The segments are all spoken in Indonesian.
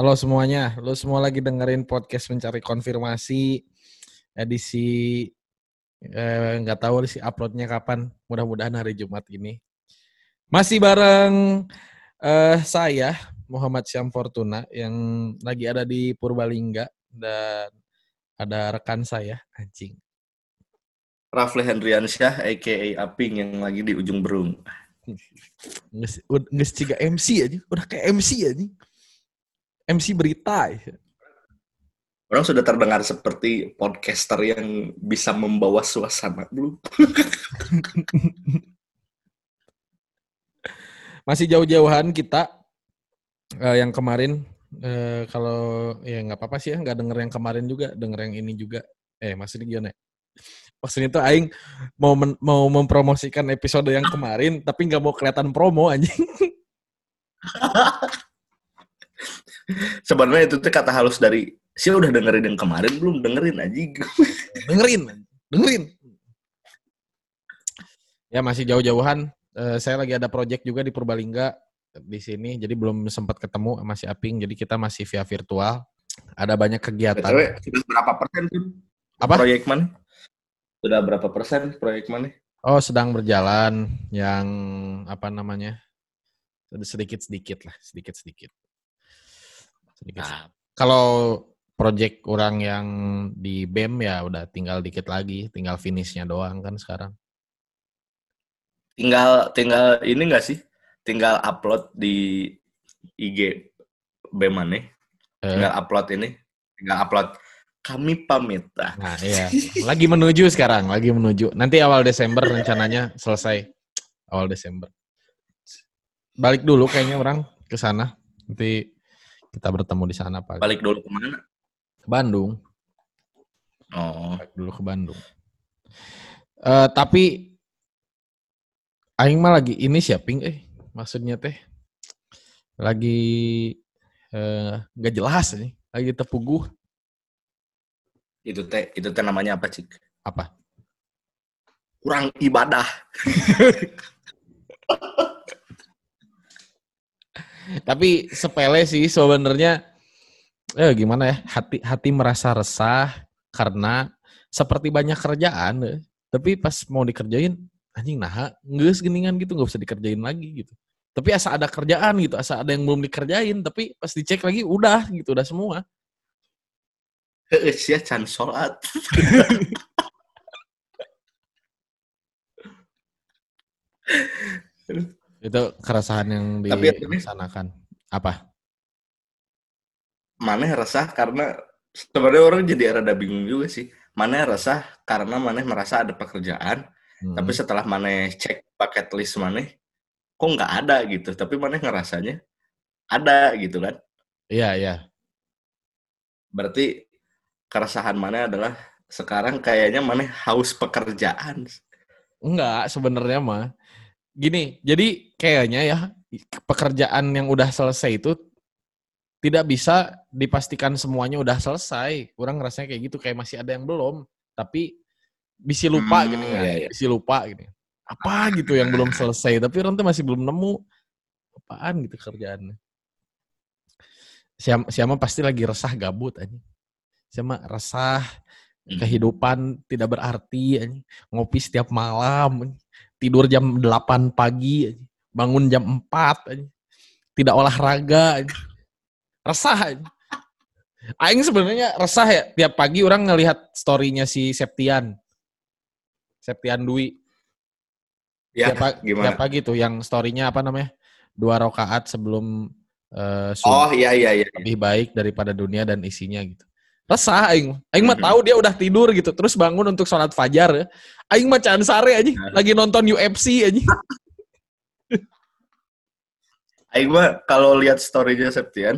Halo semuanya, lu semua lagi dengerin podcast mencari konfirmasi edisi eh, nggak eh, tahu sih uploadnya kapan. Mudah-mudahan hari Jumat ini. Masih bareng eh, saya Muhammad Syam Fortuna yang lagi ada di Purbalingga dan ada rekan saya anjing. Rafli Hendriansyah aka Aping yang lagi di ujung berung. Nges, ciga MC aja, udah kayak MC aja. MC berita. Ya. Orang sudah terdengar seperti podcaster yang bisa membawa suasana belum? Masih jauh-jauhan kita uh, yang kemarin uh, kalau ya nggak apa-apa sih ya nggak denger yang kemarin juga denger yang ini juga eh masih gimana maksudnya tuh aing mau men, mau mempromosikan episode yang kemarin tapi nggak mau kelihatan promo anjing sebenarnya itu tuh kata halus dari sih udah dengerin yang kemarin belum dengerin aja dengerin dengerin. Ya masih jauh-jauhan. Uh, saya lagi ada project juga di Purbalingga di sini. Jadi belum sempat ketemu sama si Aping. Jadi kita masih via virtual. Ada banyak kegiatan. Sudah berapa persen tuh? Apa? Proyek mana? Sudah berapa persen proyek mana? Oh, sedang berjalan. Yang apa namanya? Sedikit-sedikit lah, sedikit-sedikit. Sedikit. Nah. Kalau proyek orang yang di BEM ya udah tinggal dikit lagi, tinggal finishnya doang kan sekarang. Tinggal tinggal ini enggak sih? Tinggal upload di IG BEM mana? Tinggal uh. upload ini, tinggal upload kami pamit. Nah, iya. Lagi menuju sekarang, lagi menuju. Nanti awal Desember rencananya selesai. Awal Desember. Balik dulu kayaknya orang ke sana. Nanti kita bertemu di sana Pak. Balik dulu ke mana? Ke Bandung. Oh. Balik dulu ke Bandung. Uh, tapi Aing mah lagi ini siaping eh maksudnya teh lagi uh, gak jelas nih lagi tepuguh itu teh itu teh namanya apa cik apa kurang ibadah tapi sepele sih sebenarnya eh gimana ya hati hati merasa resah karena seperti banyak kerjaan eh. tapi pas mau dikerjain anjing nah nggak geningan gitu nggak usah dikerjain lagi gitu tapi asa ada kerjaan gitu asa ada yang belum dikerjain tapi pas dicek lagi udah gitu udah semua Heeh, can sholat. itu keresahan yang dilaksanakan. Apa? Mana resah karena sebenarnya orang jadi rada bingung juga sih. Mana resah karena mana merasa ada pekerjaan, hmm. tapi setelah mana cek paket list mana, kok nggak ada gitu. Tapi mana ngerasanya ada gitu kan? Iya iya. Berarti keresahan mana adalah sekarang kayaknya mana haus pekerjaan. Enggak, sebenarnya mah. Gini, jadi kayaknya ya pekerjaan yang udah selesai itu tidak bisa dipastikan semuanya udah selesai. Kurang rasanya kayak gitu, kayak masih ada yang belum. Tapi bisa lupa hmm, gitu ya, iya, iya. bisa lupa gitu. Apa gitu yang belum selesai, tapi orang tuh masih belum nemu apaan gitu kerjaannya. Siapa, siapa pasti lagi resah gabut aja sama resah. Kehidupan tidak berarti ngopi setiap malam tidur jam 8 pagi bangun jam 4 tidak olahraga resah aing sebenarnya resah ya. Tiap pagi orang ngelihat storynya si Septian. Septian Dwi. Ya tiap, gimana? tiap pagi tuh yang storynya apa namanya? Dua rakaat sebelum uh, oh iya iya iya. Lebih baik daripada dunia dan isinya gitu resah aing. Aing mah tahu dia udah tidur gitu, terus bangun untuk sholat fajar. Ya. Aing mah can sare aja, lagi nonton UFC aja. Aing mah kalau lihat storynya Septian,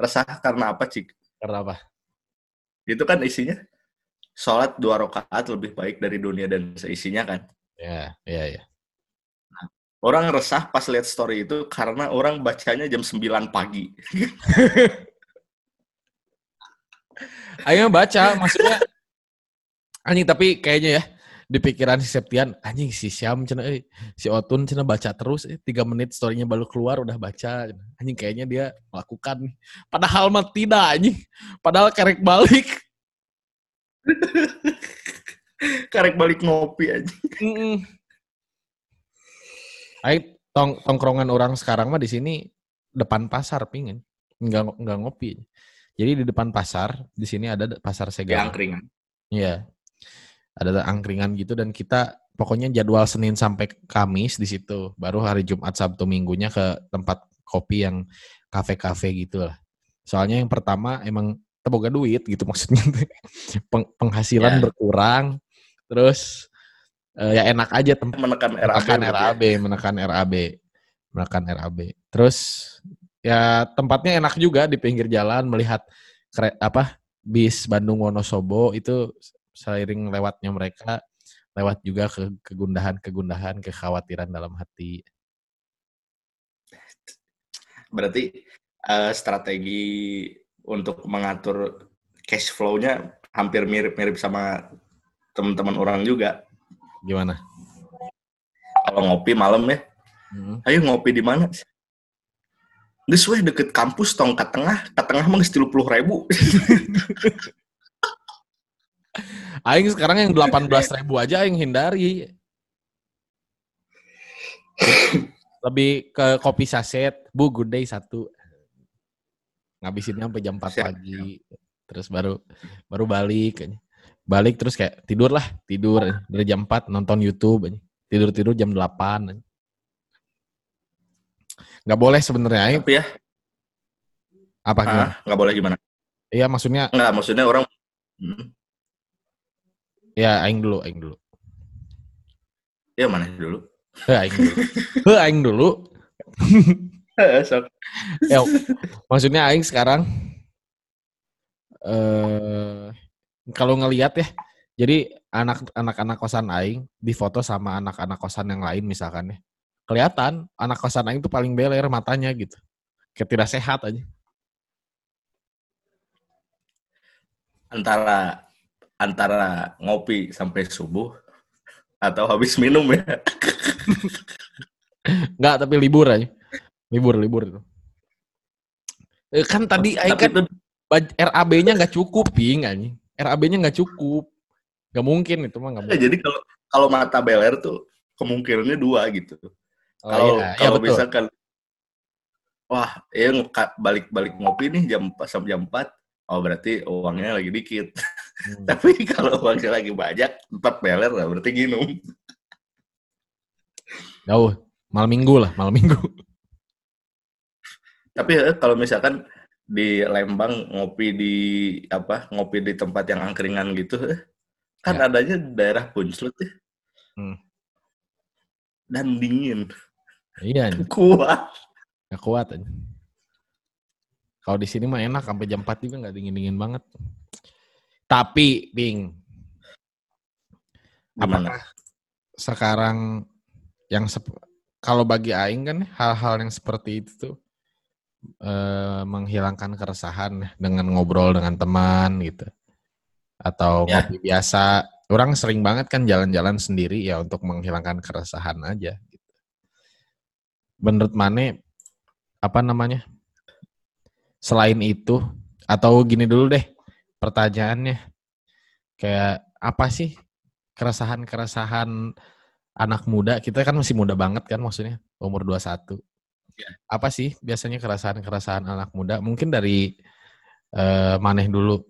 resah karena apa, Cik? Karena apa? Itu kan isinya sholat dua rakaat lebih baik dari dunia dan seisinya kan? Ya, ya, ya. Orang resah pas lihat story itu karena orang bacanya jam 9 pagi. Ayo baca, maksudnya anjing tapi kayaknya ya di pikiran si Septian anjing si Syam cina eh, si Otun cina baca terus eh, tiga menit storynya baru keluar udah baca anjing kayaknya dia melakukan padahal mah tidak anjing padahal kerek balik. Karek balik ngopi aja Ayo tong tongkrongan orang sekarang mah di sini depan pasar pingin nggak nggak ngopi jadi di depan pasar di sini ada pasar Segar angkringan Iya ada angkringan gitu dan kita pokoknya jadwal Senin sampai Kamis di situ. Baru hari Jumat Sabtu Minggunya ke tempat kopi yang kafe-kafe gitu lah. Soalnya yang pertama emang teboga duit gitu maksudnya Peng penghasilan yeah. berkurang terus uh, ya enak aja tempat menekan RAB menekan RAB, ya. menekan RAB menekan RAB terus ya tempatnya enak juga di pinggir jalan melihat kere, apa bis Bandung Wonosobo itu seiring lewatnya mereka lewat juga ke kegundahan-kegundahan, kekhawatiran dalam hati. Berarti uh, strategi untuk mengatur cash flow-nya hampir mirip-mirip sama teman-teman orang juga. Gimana? Kalau ngopi malam ya, hmm. ayo ngopi di mana? Gus deket kampus tong ke tengah, ke tengah mah puluh ribu. Aing sekarang yang delapan belas ribu aja Aing hindari. Lebih ke kopi saset, Bu good day satu. Ngabisinnya sampai jam 4 pagi. Terus baru baru balik. Balik terus kayak tidur lah, tidur dari jam 4 nonton YouTube. Tidur-tidur jam 8. Nggak boleh sebenarnya. Tapi ya. Apa gimana? Nggak boleh gimana? Iya maksudnya. Nggak, maksudnya orang. Hmm. Ya, aing dulu, aing dulu. Ya mana dulu? He, aing dulu. He, aing dulu. ya, maksudnya aing sekarang eh kalau ngelihat ya, jadi anak-anak anak kosan aing difoto sama anak-anak kosan yang lain misalkan ya. Kelihatan anak kosan aing tuh paling beler matanya gitu. Kayak tidak sehat aja. Antara antara ngopi sampai subuh atau habis minum ya? Enggak, tapi libur aja. Libur, libur itu. Eh, kan tadi oh, kan itu... RAB-nya nggak cukup, ping anjing. RAB-nya nggak cukup. Nggak mungkin itu mah nggak mungkin. jadi kalau kalau mata beler tuh kemungkinannya dua gitu. Oh, kalau iya. kalau ya, misalkan wah, ya balik-balik ngopi nih jam sampai jam 4 oh berarti uangnya lagi dikit. Hmm. Tapi kalau uangnya lagi banyak, empat peler lah, berarti ginum. Jauh, malam minggu lah, malam minggu. Tapi eh, kalau misalkan di Lembang ngopi di apa ngopi di tempat yang angkringan gitu, eh, kan ya. adanya daerah Punclut ya. Hmm. Dan dingin. Iya. Kuat. Gak kuat aja. Kalau di sini mah enak sampai jam 4 juga nggak dingin-dingin banget. Tapi, Bing, apakah sekarang yang kalau bagi Aing kan hal-hal yang seperti itu tuh eh, menghilangkan keresahan dengan ngobrol dengan teman gitu atau ya. ngopi biasa. Orang sering banget kan jalan-jalan sendiri ya untuk menghilangkan keresahan aja. Menurut Mane apa namanya? Selain itu atau gini dulu deh pertanyaannya kayak apa sih keresahan-keresahan anak muda? Kita kan masih muda banget kan maksudnya umur 21 ya. apa sih biasanya keresahan-keresahan anak muda? Mungkin dari uh, maneh dulu.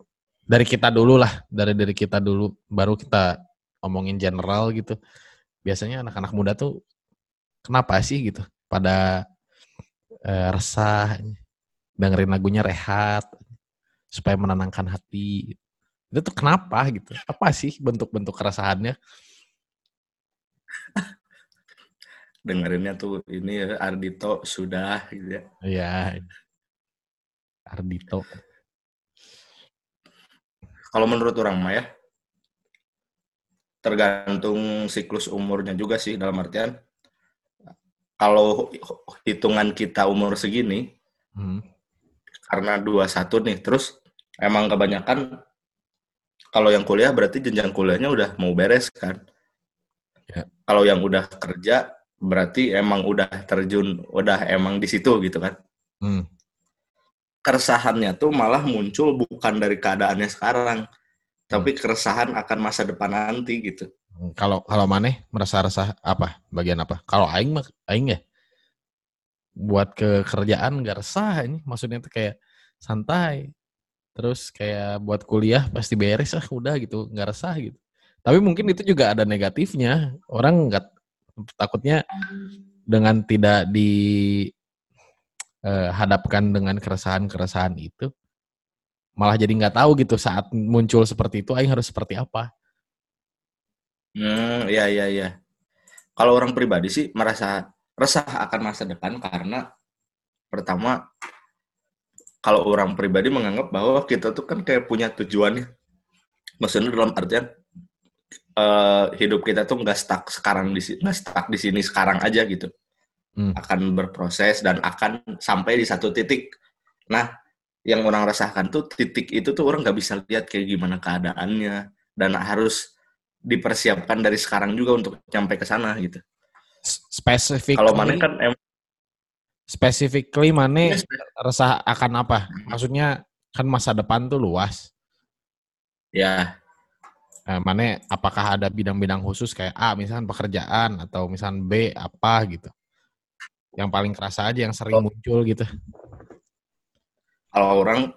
Dari kita dulu lah dari dari kita dulu baru kita ngomongin general gitu. Biasanya anak-anak muda tuh kenapa sih gitu pada uh, resah dengerin lagunya rehat supaya menenangkan hati. Itu tuh kenapa gitu? Apa sih bentuk-bentuk keresahannya? Dengerinnya tuh ini ya Ardito sudah gitu ya. Iya. Ardito. Kalau menurut orang mah ya tergantung siklus umurnya juga sih dalam artian kalau hitungan kita umur segini hmm karena dua satu nih terus emang kebanyakan kalau yang kuliah berarti jenjang kuliahnya udah mau beres kan kalau yang udah kerja berarti emang udah terjun, udah emang di situ gitu kan. Hmm. Keresahannya tuh malah muncul bukan dari keadaannya sekarang, tapi hmm. keresahan akan masa depan nanti gitu. Hmm, kalau kalau maneh merasa resah apa? Bagian apa? Kalau aing mah aing ya. Buat ke kerjaan gak resah ini. Maksudnya tuh kayak santai. Terus kayak buat kuliah pasti beres ah udah gitu. Nggak resah gitu. Tapi mungkin itu juga ada negatifnya. Orang nggak takutnya dengan tidak dihadapkan eh, dengan keresahan-keresahan itu malah jadi nggak tahu gitu saat muncul seperti itu aing harus seperti apa hmm ya ya ya kalau orang pribadi sih merasa resah akan masa depan karena pertama kalau orang pribadi menganggap bahwa kita tuh kan kayak punya tujuannya. Maksudnya dalam artian uh, hidup kita tuh nggak stuck sekarang di nggak stuck di sini sekarang aja gitu. Hmm. akan berproses dan akan sampai di satu titik. Nah yang orang rasakan tuh titik itu tuh orang nggak bisa lihat kayak gimana keadaannya dan harus dipersiapkan dari sekarang juga untuk sampai ke sana gitu spesifik kalau mana kan em specifically mana yes, resah akan apa maksudnya kan masa depan tuh luas ya Eh, mana apakah ada bidang-bidang khusus kayak A misalkan pekerjaan atau misalkan B apa gitu. Yang paling kerasa aja yang sering oh. muncul gitu. Kalau orang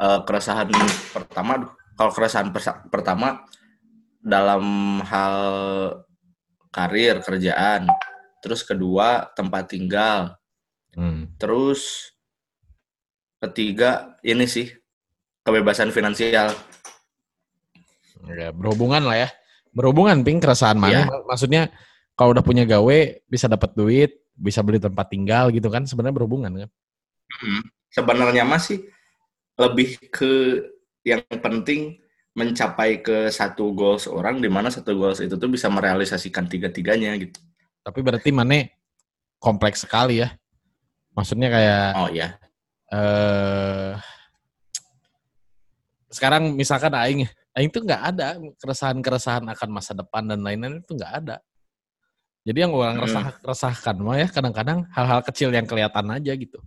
uh, keresahan pertama kalau keresahan pertama dalam hal karir kerjaan, terus kedua tempat tinggal, hmm. terus ketiga ini sih kebebasan finansial Ya, berhubungan lah ya. Berhubungan ping keresahan mana? Ya. Maksudnya kalau udah punya gawe bisa dapat duit, bisa beli tempat tinggal gitu kan sebenarnya berhubungan kan? Hmm. Sebenarnya masih lebih ke yang penting mencapai ke satu goals orang di mana satu goals itu tuh bisa merealisasikan tiga-tiganya gitu. Tapi berarti mana kompleks sekali ya. Maksudnya kayak Oh iya. Eh sekarang misalkan aing Aing tuh nggak ada keresahan-keresahan akan masa depan dan lain-lain itu nggak ada. Jadi yang orang hmm. resah, resahkan mah ya kadang-kadang hal-hal kecil yang kelihatan aja gitu.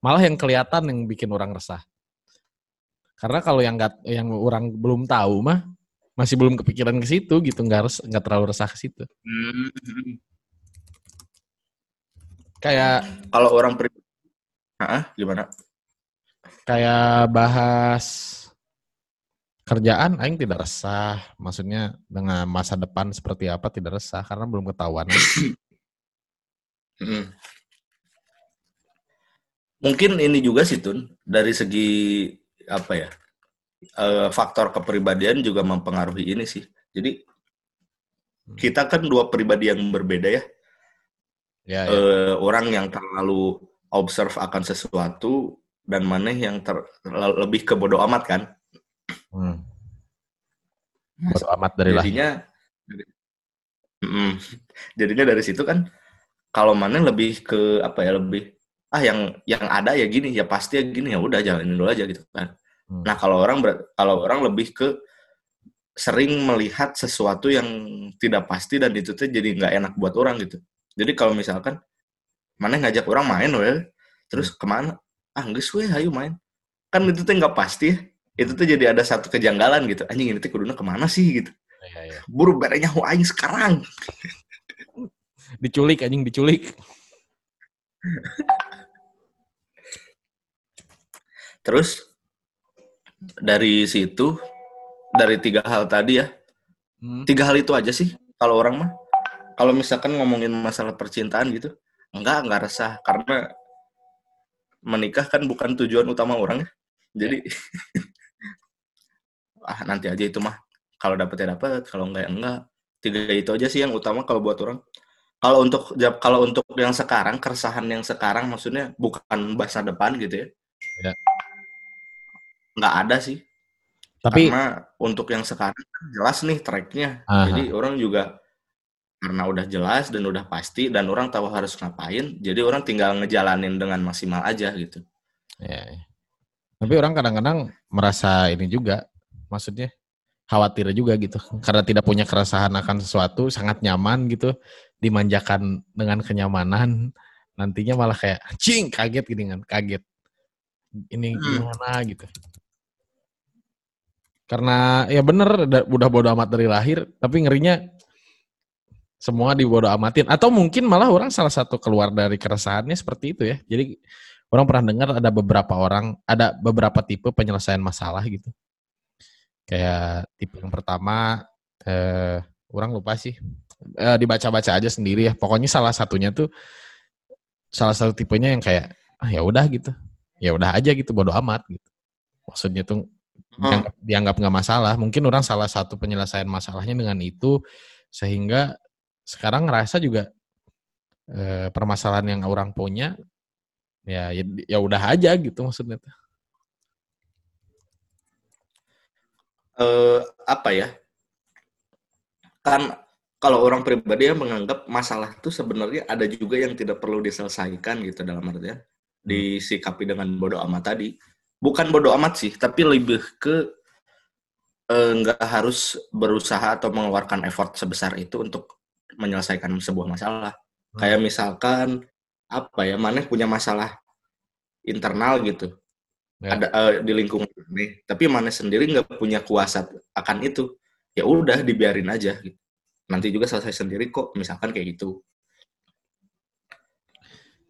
Malah yang kelihatan yang bikin orang resah. Karena kalau yang nggak yang orang belum tahu mah masih belum kepikiran ke situ gitu nggak nggak terlalu resah ke situ. Hmm. Kayak kalau orang pribadi, gimana? Kayak bahas kerjaan aing tidak resah. Maksudnya dengan masa depan seperti apa tidak resah karena belum ketahuan. hmm. Mungkin ini juga sih Tun dari segi apa ya? Uh, faktor kepribadian juga mempengaruhi ini sih. Jadi hmm. kita kan dua pribadi yang berbeda ya. Ya, ya. Uh, orang yang terlalu observe akan sesuatu dan mana yang ter, lebih ke bodoh amat kan. Hmm. Bodo amat dari jadinya, mm, jadinya dari situ kan kalau mana lebih ke apa ya lebih ah yang yang ada ya gini ya pasti ya gini ya udah jalanin dulu aja gitu kan. Hmm. Nah kalau orang kalau orang lebih ke sering melihat sesuatu yang tidak pasti dan itu tuh jadi nggak enak buat orang gitu. Jadi kalau misalkan mana ngajak orang main well, terus hmm. ke mana? Ah nggak sih, ayo main. Kan itu tuh nggak pasti ya itu tuh jadi ada satu kejanggalan gitu anjing ini tuh kuduna ke mana sih gitu ya, ya. buru berenya aing sekarang diculik anjing diculik terus dari situ dari tiga hal tadi ya. Hmm. tiga hal itu aja sih kalau orang mah. Kalau misalkan ngomongin masalah percintaan gitu enggak enggak resah. Karena menikah kan bukan tujuan utama orang ya. Jadi ya. ah nanti aja itu mah. Kalau dapet ya dapet kalau enggak ya enggak. Tiga itu aja sih yang utama kalau buat orang. Kalau untuk kalau untuk yang sekarang keresahan yang sekarang maksudnya bukan bahasa depan gitu ya, ya. Nggak ada sih tapi karena untuk yang sekarang jelas nih tracknya Aha. jadi orang juga karena udah jelas dan udah pasti dan orang tahu harus ngapain jadi orang tinggal ngejalanin dengan maksimal aja gitu ya, ya. tapi orang kadang-kadang merasa ini juga maksudnya khawatir juga gitu karena tidak punya keresahan akan sesuatu sangat nyaman gitu dimanjakan dengan kenyamanan nantinya malah kayak cing kaget gini kan kaget ini hmm. gimana hmm. gitu karena ya bener udah bodo amat dari lahir tapi ngerinya semua dibodo amatin atau mungkin malah orang salah satu keluar dari keresahannya seperti itu ya jadi orang pernah dengar ada beberapa orang ada beberapa tipe penyelesaian masalah gitu Kayak tipe yang pertama, eh, orang lupa sih. Eh, dibaca-baca aja sendiri ya. Pokoknya salah satunya tuh salah satu tipenya yang kayak ah ya udah gitu. Ya udah aja gitu bodo amat gitu. Maksudnya tuh. Dianggap, dianggap nggak masalah. Mungkin orang salah satu penyelesaian masalahnya dengan itu sehingga sekarang ngerasa juga eh, permasalahan yang orang punya ya ya, ya udah aja gitu maksudnya tuh. eh, apa ya? Kan kalau orang pribadi yang menganggap masalah itu sebenarnya ada juga yang tidak perlu diselesaikan gitu dalam artian hmm. disikapi dengan bodoh amat tadi. Bukan bodoh amat sih, tapi lebih ke eh, nggak harus berusaha atau mengeluarkan effort sebesar itu untuk menyelesaikan sebuah masalah. Hmm. Kayak misalkan apa ya, mana punya masalah internal gitu ya. ada uh, di lingkungan ini tapi mana sendiri nggak punya kuasa akan itu ya udah dibiarin aja gitu nanti juga selesai sendiri kok misalkan kayak gitu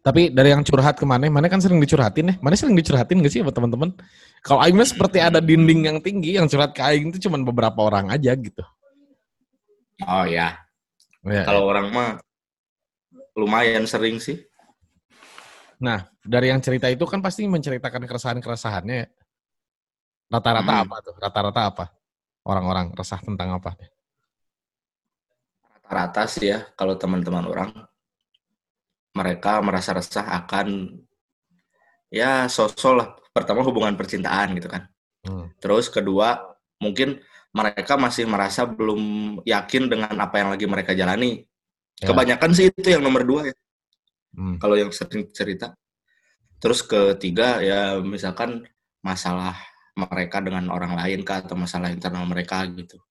tapi dari yang curhat ke mana, mana kan sering dicurhatin ya. Mana sering dicurhatin gak sih sama teman-teman? Kalau Aing mah seperti ada dinding yang tinggi, yang curhat ke Aing itu cuma beberapa orang aja gitu. Oh ya. ya Kalau ya. orang mah lumayan sering sih. Nah, dari yang cerita itu kan pasti menceritakan keresahan-keresahannya. Rata-rata hmm. apa tuh? Rata-rata apa? Orang-orang resah tentang apa? Rata-rata sih ya, kalau teman-teman orang, mereka merasa resah akan ya sosok lah. Pertama hubungan percintaan gitu kan. Hmm. Terus kedua, mungkin mereka masih merasa belum yakin dengan apa yang lagi mereka jalani. Ya. Kebanyakan sih itu yang nomor dua ya. Hmm. Kalau yang sering cerita. Terus ketiga ya misalkan masalah mereka dengan orang lain kah atau masalah internal mereka gitu.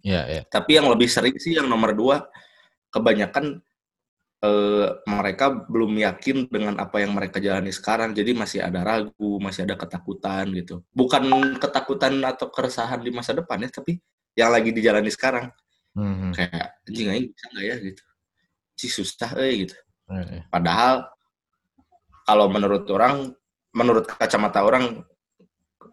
Ya, ya. Tapi yang lebih sering sih yang nomor dua kebanyakan eh, mereka belum yakin dengan apa yang mereka jalani sekarang. Jadi masih ada ragu, masih ada ketakutan gitu. Bukan ketakutan atau keresahan di masa depan ya, tapi yang lagi dijalani sekarang. Hmm. Kayak anjing ini bisa nggak ya gitu. Sih susah eh gitu. Hmm. Padahal kalau menurut orang menurut kacamata orang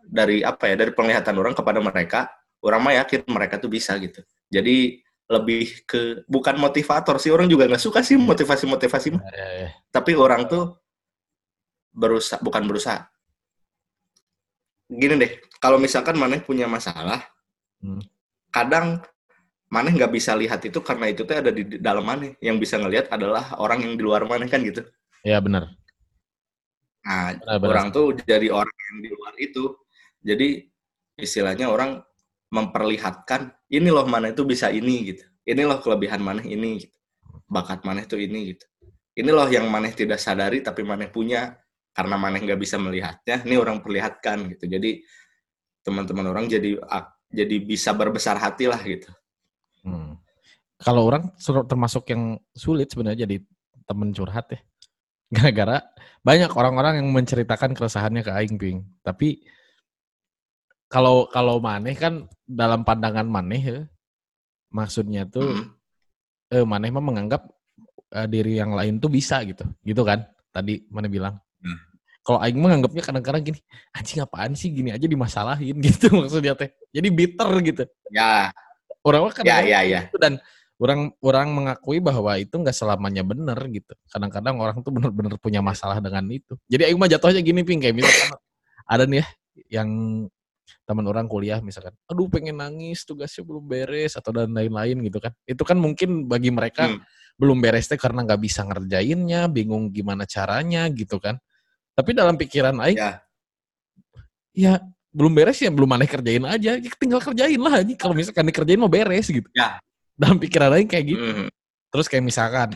dari apa ya dari penglihatan orang kepada mereka orang mah yakin mereka tuh bisa gitu jadi lebih ke bukan motivator sih orang juga nggak suka sih motivasi motivasi mah. Ya. tapi orang tuh berusaha bukan berusaha. Gini deh kalau misalkan maneh punya masalah hmm. kadang maneh nggak bisa lihat itu karena itu tuh ada di dalam maneh. Yang bisa ngelihat adalah orang yang di luar maneh kan gitu. Ya benar. Nah, benar, orang tuh jadi orang yang di luar itu. Jadi istilahnya orang memperlihatkan ini loh mana itu bisa ini gitu. Ini loh kelebihan mana ini gitu. Bakat mana itu ini gitu. Ini loh yang maneh tidak sadari tapi maneh punya karena maneh nggak bisa melihatnya. Ini orang perlihatkan gitu. Jadi teman-teman orang jadi jadi bisa berbesar hati lah gitu. Hmm. Kalau orang termasuk yang sulit sebenarnya jadi teman curhat ya. Gara-gara banyak orang-orang yang menceritakan keresahannya ke Aing Ping. Tapi kalau kalau Maneh kan dalam pandangan Maneh ya, maksudnya tuh hmm. eh, Maneh mah menganggap eh, diri yang lain tuh bisa gitu. Gitu kan? Tadi Maneh bilang. Hmm. Kalau Aing menganggapnya kadang-kadang gini, anjing apaan sih gini aja dimasalahin gitu maksudnya teh. Jadi bitter gitu. Ya. Orang kan ya, ya, ya. dan orang orang mengakui bahwa itu nggak selamanya benar gitu. Kadang-kadang orang tuh benar-benar punya masalah dengan itu. Jadi aku mah jatuhnya gini ping kayak misalkan ada nih ya yang teman orang kuliah misalkan, aduh pengen nangis tugasnya belum beres atau dan lain-lain gitu kan. Itu kan mungkin bagi mereka hmm. belum beres teh karena nggak bisa ngerjainnya, bingung gimana caranya gitu kan. Tapi dalam pikiran Aing, ya. ya belum beres ya belum aneh kerjain aja, ya tinggal kerjain lah. Kalau misalkan dikerjain mau beres gitu. Ya dalam pikiran lain kayak gitu. Mm. Terus kayak misalkan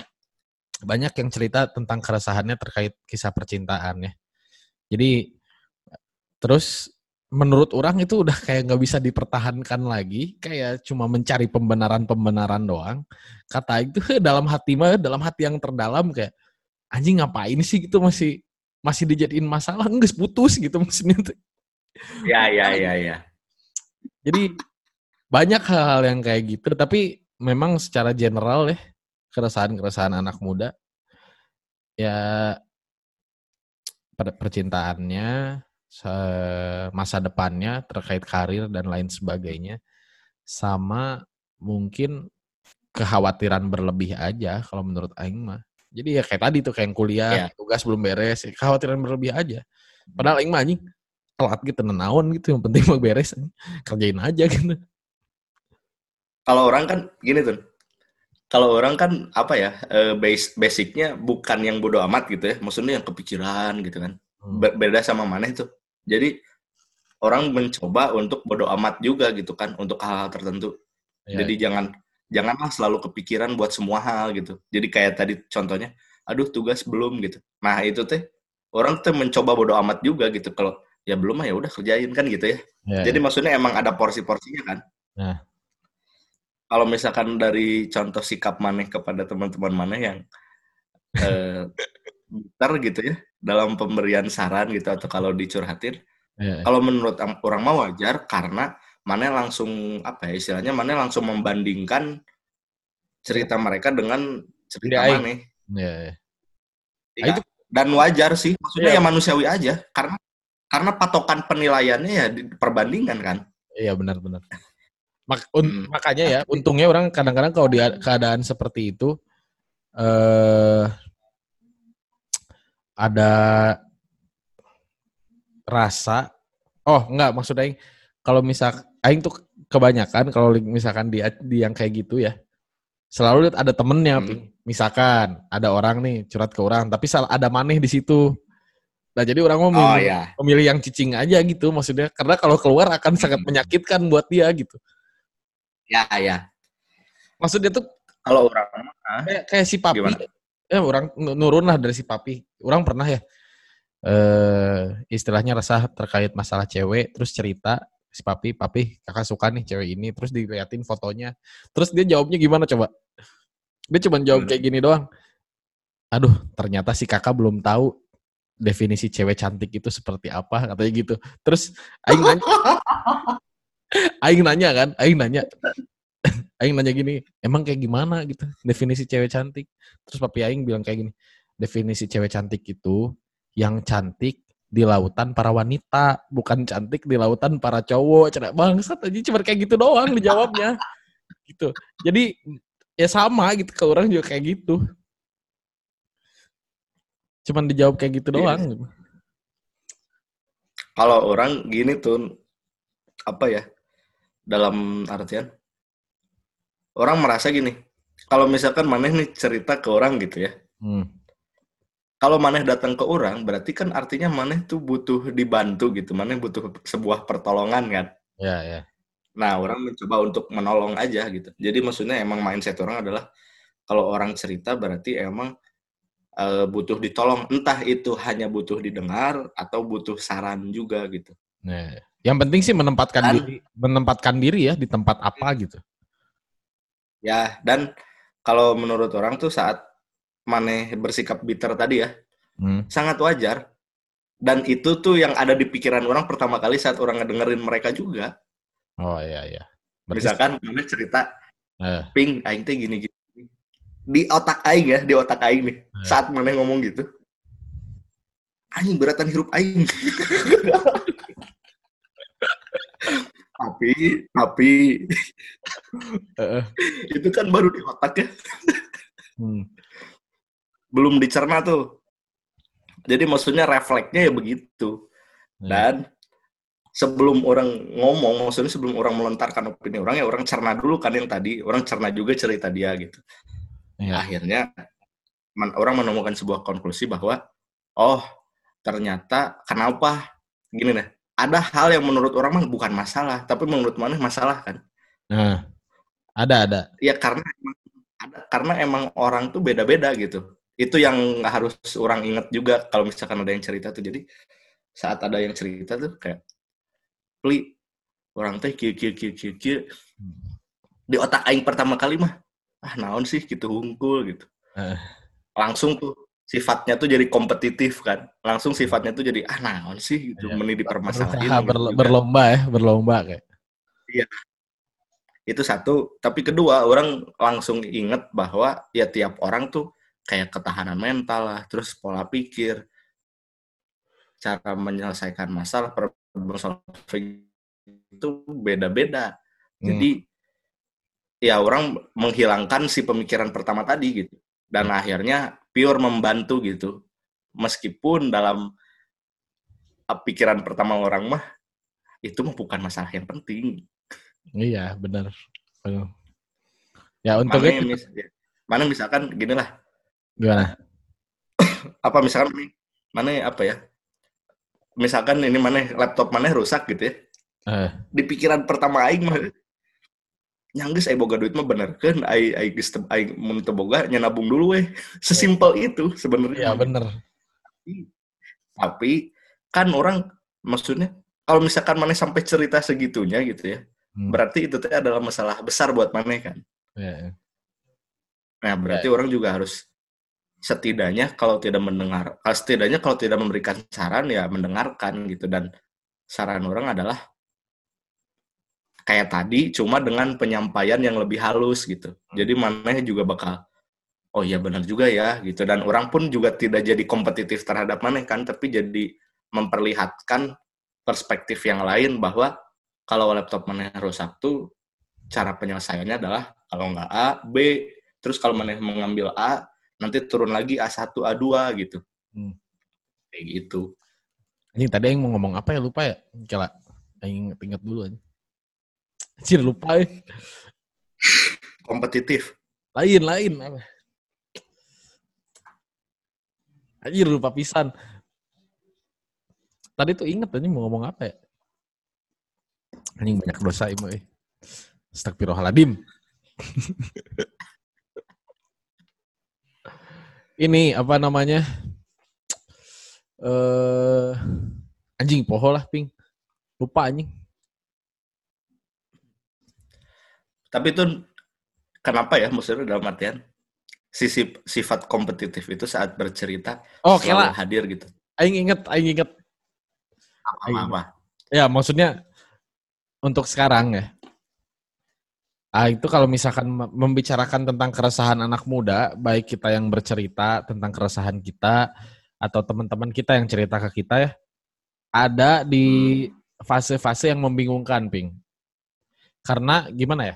banyak yang cerita tentang keresahannya terkait kisah percintaan ya. Jadi terus menurut orang itu udah kayak nggak bisa dipertahankan lagi, kayak cuma mencari pembenaran-pembenaran doang. Kata itu dalam hati mah, dalam hati yang terdalam kayak anjing ngapain sih gitu masih masih dijadiin masalah enggak putus gitu maksudnya tuh. Ya ya ya ya. Jadi banyak hal-hal yang kayak gitu, tapi memang secara general ya keresahan-keresahan anak muda ya pada percintaannya masa depannya terkait karir dan lain sebagainya sama mungkin kekhawatiran berlebih aja kalau menurut Aing mah. Jadi ya kayak tadi tuh kayak kuliah, yeah. tugas belum beres, kekhawatiran berlebih aja. Padahal Aing mah anjing telat gitu nenawan gitu yang penting mau beres kerjain aja gitu. Kalau orang kan gini tuh. Kalau orang kan apa ya, eh, base basicnya bukan yang bodoh amat gitu ya, maksudnya yang kepikiran gitu kan. Hmm. Beda sama mana itu jadi orang mencoba untuk bodoh amat juga gitu kan untuk hal-hal tertentu. Ya, Jadi ya. jangan janganlah selalu kepikiran buat semua hal gitu. Jadi kayak tadi contohnya, aduh tugas belum gitu. Nah itu teh orang tuh mencoba bodoh amat juga gitu. Kalau ya belum ya udah kerjain kan gitu ya. ya Jadi ya. maksudnya emang ada porsi-porsinya kan. Ya. Kalau misalkan dari contoh sikap maneh kepada teman-teman maneh yang eh, gitu ya dalam pemberian saran gitu atau kalau dicurhatin. Yeah. Kalau menurut orang mau wajar karena mana langsung apa ya istilahnya mana langsung membandingkan cerita mereka dengan cerita yeah, mana. Yeah. Ya, itu dan wajar sih maksudnya yeah. ya manusiawi aja karena karena patokan penilaiannya ya perbandingan kan. Iya benar-benar. Mak hmm. Makanya ya untungnya orang kadang-kadang kalau di keadaan seperti itu eh ada rasa oh enggak maksud aing kalau misal aing tuh kebanyakan kalau misalkan di, di yang kayak gitu ya selalu lihat ada temennya hmm. misalkan ada orang nih curhat ke orang tapi ada maneh di situ nah jadi orang mau memilih, oh, yeah. memilih yang cicing aja gitu maksudnya karena kalau keluar akan hmm. sangat menyakitkan buat dia gitu ya ya maksudnya tuh kalau orang kayak, kayak si papi Gimana? Ya orang nurun lah dari si papi. Orang pernah ya eh istilahnya resah terkait masalah cewek terus cerita si papi papi kakak suka nih cewek ini. Terus diliatin fotonya. Terus dia jawabnya gimana coba? Dia cuma jawab kayak gini doang. Aduh ternyata si kakak belum tahu definisi cewek cantik itu seperti apa katanya gitu. Terus aing nanya aing nanya kan aing nanya Aing nanya gini, emang kayak gimana gitu definisi cewek cantik? Terus papi Aing bilang kayak gini, definisi cewek cantik itu yang cantik di lautan para wanita, bukan cantik di lautan para cowok. Cerah bangsat aja cuma kayak gitu doang dijawabnya. gitu. Jadi ya sama gitu ke orang juga kayak gitu. Cuman dijawab kayak gitu doang. Yes. Kalau orang gini tuh apa ya? Dalam artian orang merasa gini, kalau misalkan maneh nih cerita ke orang gitu ya, hmm. kalau maneh datang ke orang, berarti kan artinya maneh tuh butuh dibantu gitu, maneh butuh sebuah pertolongan kan. Ya, ya. Nah, orang mencoba untuk menolong aja gitu. Jadi maksudnya emang mindset orang adalah kalau orang cerita berarti emang uh, butuh ditolong, entah itu hanya butuh didengar atau butuh saran juga gitu. Nah, yang penting sih menempatkan Dan, diri, menempatkan diri ya di tempat apa gitu. Ya, dan kalau menurut orang tuh saat Mane bersikap bitter tadi ya, hmm. sangat wajar. Dan itu tuh yang ada di pikiran orang pertama kali saat orang ngedengerin mereka juga. Oh iya iya. Berarti... Misalkan Mane cerita, eh. Ping, Aing teh gini gini. Di otak Aing ya, di otak Aing nih. Eh. Saat Mane ngomong gitu, Aing beratan hirup Aing. tapi tapi itu kan baru di otak ya. Hmm. belum dicerna tuh. Jadi maksudnya refleksnya ya begitu. Hmm. dan sebelum orang ngomong maksudnya sebelum orang melontarkan opini orang ya orang cerna dulu kan yang tadi. Orang cerna juga cerita dia gitu. Ya. akhirnya orang menemukan sebuah konklusi bahwa oh ternyata kenapa? Gini nih ada hal yang menurut orang mah bukan masalah, tapi menurut mana masalah kan? Nah, ada ada. Ya karena ada karena emang orang tuh beda-beda gitu. Itu yang harus orang ingat juga kalau misalkan ada yang cerita tuh. Jadi saat ada yang cerita tuh kayak pli orang teh kieu kieu kieu kieu kieu di otak aing pertama kali mah ah naon sih gitu hungkul gitu Eh. langsung tuh sifatnya tuh jadi kompetitif kan langsung sifatnya tuh jadi ah naon sih gitu Iya. meni dipermasalahin Berusaha gitu juga. berlomba ya, berlomba kayak. itu satu tapi kedua orang langsung inget bahwa ya tiap orang tuh kayak ketahanan mental lah terus pola pikir cara menyelesaikan masalah problem solving itu beda-beda Hmm. jadi ya orang menghilangkan si pemikiran pertama tadi gitu dan akhirnya pure membantu gitu meskipun dalam uh, pikiran pertama orang mah itu mah bukan masalah yang penting Iya, benar. Ya mana, untungnya kita- mis- ya, mana misalkan gini lah gimana? apa misalkan nih, mana apa ya misalkan ini mana laptop mana rusak gitu ya Eh. di pikiran pertama aing mah nyangges ai boga duit mah bener kan ai ai geus teu- ai mun boga nya nabung dulu weh sesimpel itu sebenarnya Iya, benar. tapi kan orang maksudnya kalau misalkan mana sampai cerita segitunya gitu ya Hmm. berarti itu teh adalah masalah besar buat mana kan Iya. Nah, berarti orang juga harus setidaknya kalau tidak mendengar, setidaknya kalau tidak memberikan saran ya mendengarkan gitu dan saran orang adalah kayak tadi cuma dengan penyampaian yang lebih halus gitu. Jadi mana juga bakal oh iya benar juga ya gitu dan orang pun juga tidak jadi kompetitif terhadap mana kan tapi jadi memperlihatkan perspektif yang lain bahwa kalau laptop mana rusak tuh cara penyelesaiannya adalah kalau nggak A, B, terus kalau mana mengambil A, nanti turun lagi A1, A2 gitu. Hmm. Kayak gitu. Ini tadi yang mau ngomong apa ya lupa ya? Kela, yang inget dulu aja. Anjir lupa ya. Kompetitif. Lain, lain. Anjir lupa pisan. Tadi tuh inget aja mau ngomong apa ya? Anjing banyak dosa imu eh. Astagfirullahaladzim. Ini apa namanya? Eh anjing poho lah ping. Lupa anjing. Tapi itu kenapa ya maksudnya dalam artian sisi sifat kompetitif itu saat bercerita Oh, selalu kela. hadir gitu. Aing inget, aing inget. Apa-apa. Ya, maksudnya untuk sekarang ya. Ah, itu kalau misalkan mem- membicarakan tentang keresahan anak muda, baik kita yang bercerita tentang keresahan kita atau teman-teman kita yang cerita ke kita ya, ada di fase-fase yang membingungkan, Ping. Karena gimana ya?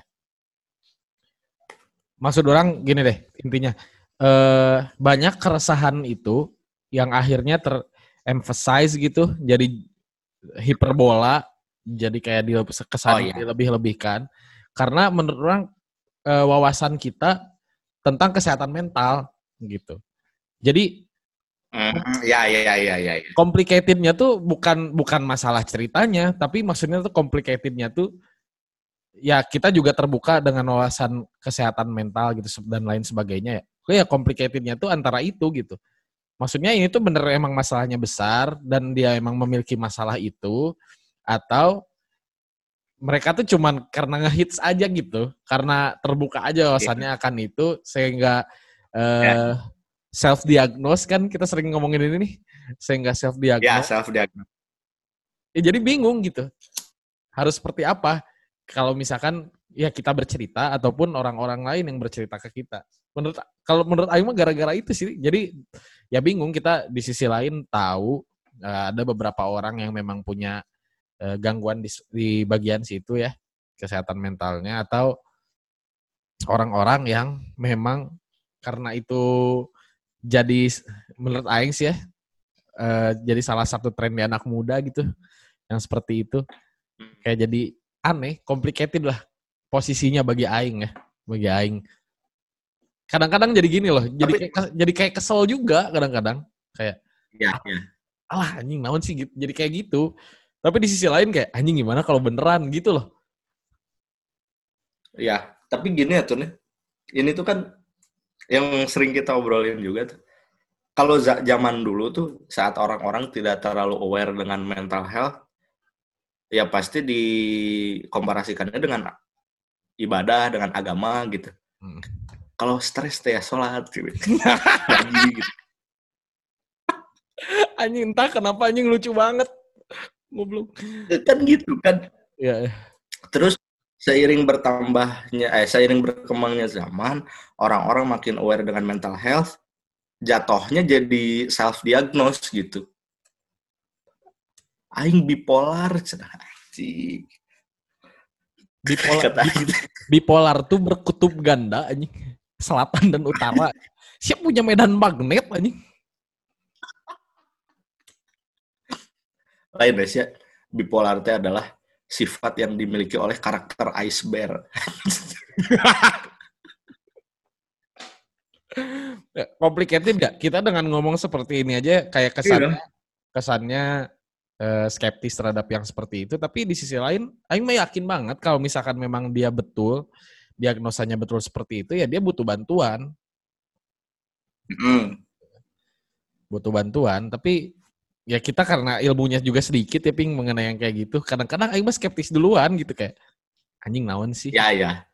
Maksud orang gini deh, intinya eh banyak keresahan itu yang akhirnya teremphasize gitu, jadi hiperbola, jadi kayak di kesan Oh, iya. dilebih-lebihkan. Karena menurut orang eh, wawasan kita tentang kesehatan mental gitu. Jadi Hmm, ya, ya, ya, ya, ya. ya. complicatednya tuh bukan bukan masalah ceritanya, tapi maksudnya tuh complicatednya tuh ya kita juga terbuka dengan wawasan kesehatan mental gitu dan lain sebagainya ya. Oke ya complicatednya tuh antara itu gitu. Maksudnya ini tuh bener emang masalahnya besar dan dia emang memiliki masalah itu atau mereka tuh cuman karena ngehits aja gitu, karena terbuka aja wawasannya akan itu sehingga eh self diagnose kan kita sering ngomongin ini nih, sehingga self Ya, diagnose self diagnose. ya jadi bingung gitu harus seperti apa kalau misalkan ya kita bercerita ataupun orang-orang lain yang bercerita ke kita. Menurut kalau menurut Aing mah gara-gara itu sih. Jadi ya bingung kita di sisi lain tahu eh, ada beberapa orang yang memang punya eh, gangguan di, di bagian situ ya kesehatan mentalnya atau orang-orang yang memang karena itu jadi menurut Aing sih ya eh, jadi salah satu tren di anak muda gitu yang seperti itu. Kayak jadi aneh, complicated lah posisinya bagi aing ya, bagi aing. Kadang-kadang jadi gini loh, jadi Tapi- kayak, jadi kayak kesel juga kadang-kadang. Kayak Ya, ya. alah anjing naon sih gitu. Jadi kayak gitu. Tapi di sisi lain kayak anjing gimana kalau beneran gitu loh. Ya, tapi gini ya tuh nih. Ini tuh kan yang sering kita obrolin juga tuh. Kalau za- zaman dulu tuh saat orang-orang tidak terlalu aware dengan mental health, ya pasti dikomparasikannya dengan ibadah dengan agama gitu hmm. kalau stres teh ya sholat gitu. gitu. anjing entah kenapa anjing lucu banget goblok kan gitu kan ya, terus seiring bertambahnya eh seiring berkembangnya zaman orang-orang makin aware dengan mental health jatuhnya jadi self diagnose gitu aing bipolar cenah bipolar bipolar tuh berkutub ganda anjing. Selatan dan utara. Siap punya medan magnet anjing. Lain ya. Bipolar itu adalah sifat yang dimiliki oleh karakter ice bear complicated gak? Kita dengan ngomong seperti ini aja kayak kesannya iya. kesannya uh, skeptis terhadap yang seperti itu, tapi di sisi lain, Aing mah yakin banget kalau misalkan memang dia betul, diagnosanya betul seperti itu, ya dia butuh bantuan. Mm. Butuh bantuan, tapi ya kita karena ilmunya juga sedikit ya ping mengenai yang kayak gitu. Kadang-kadang Aing mah skeptis duluan gitu kayak anjing naon sih. Ya ya.